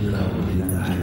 知道我现在还有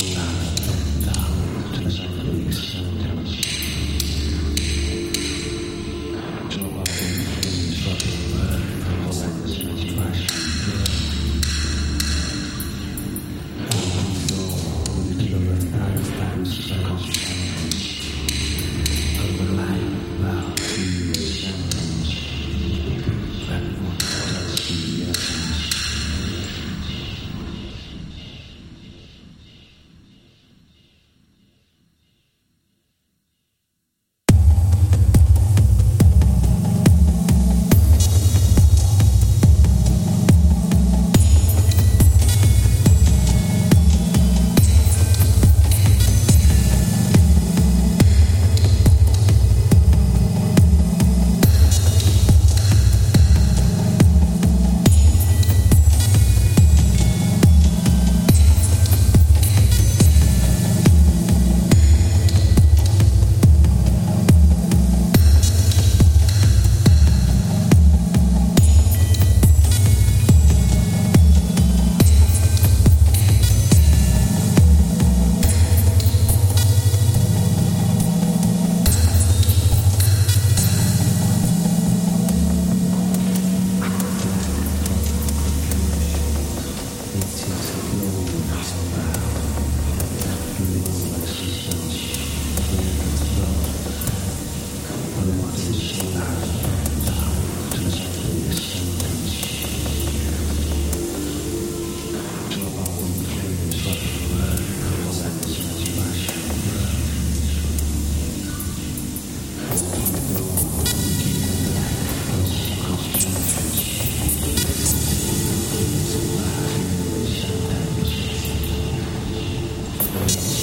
Thank you.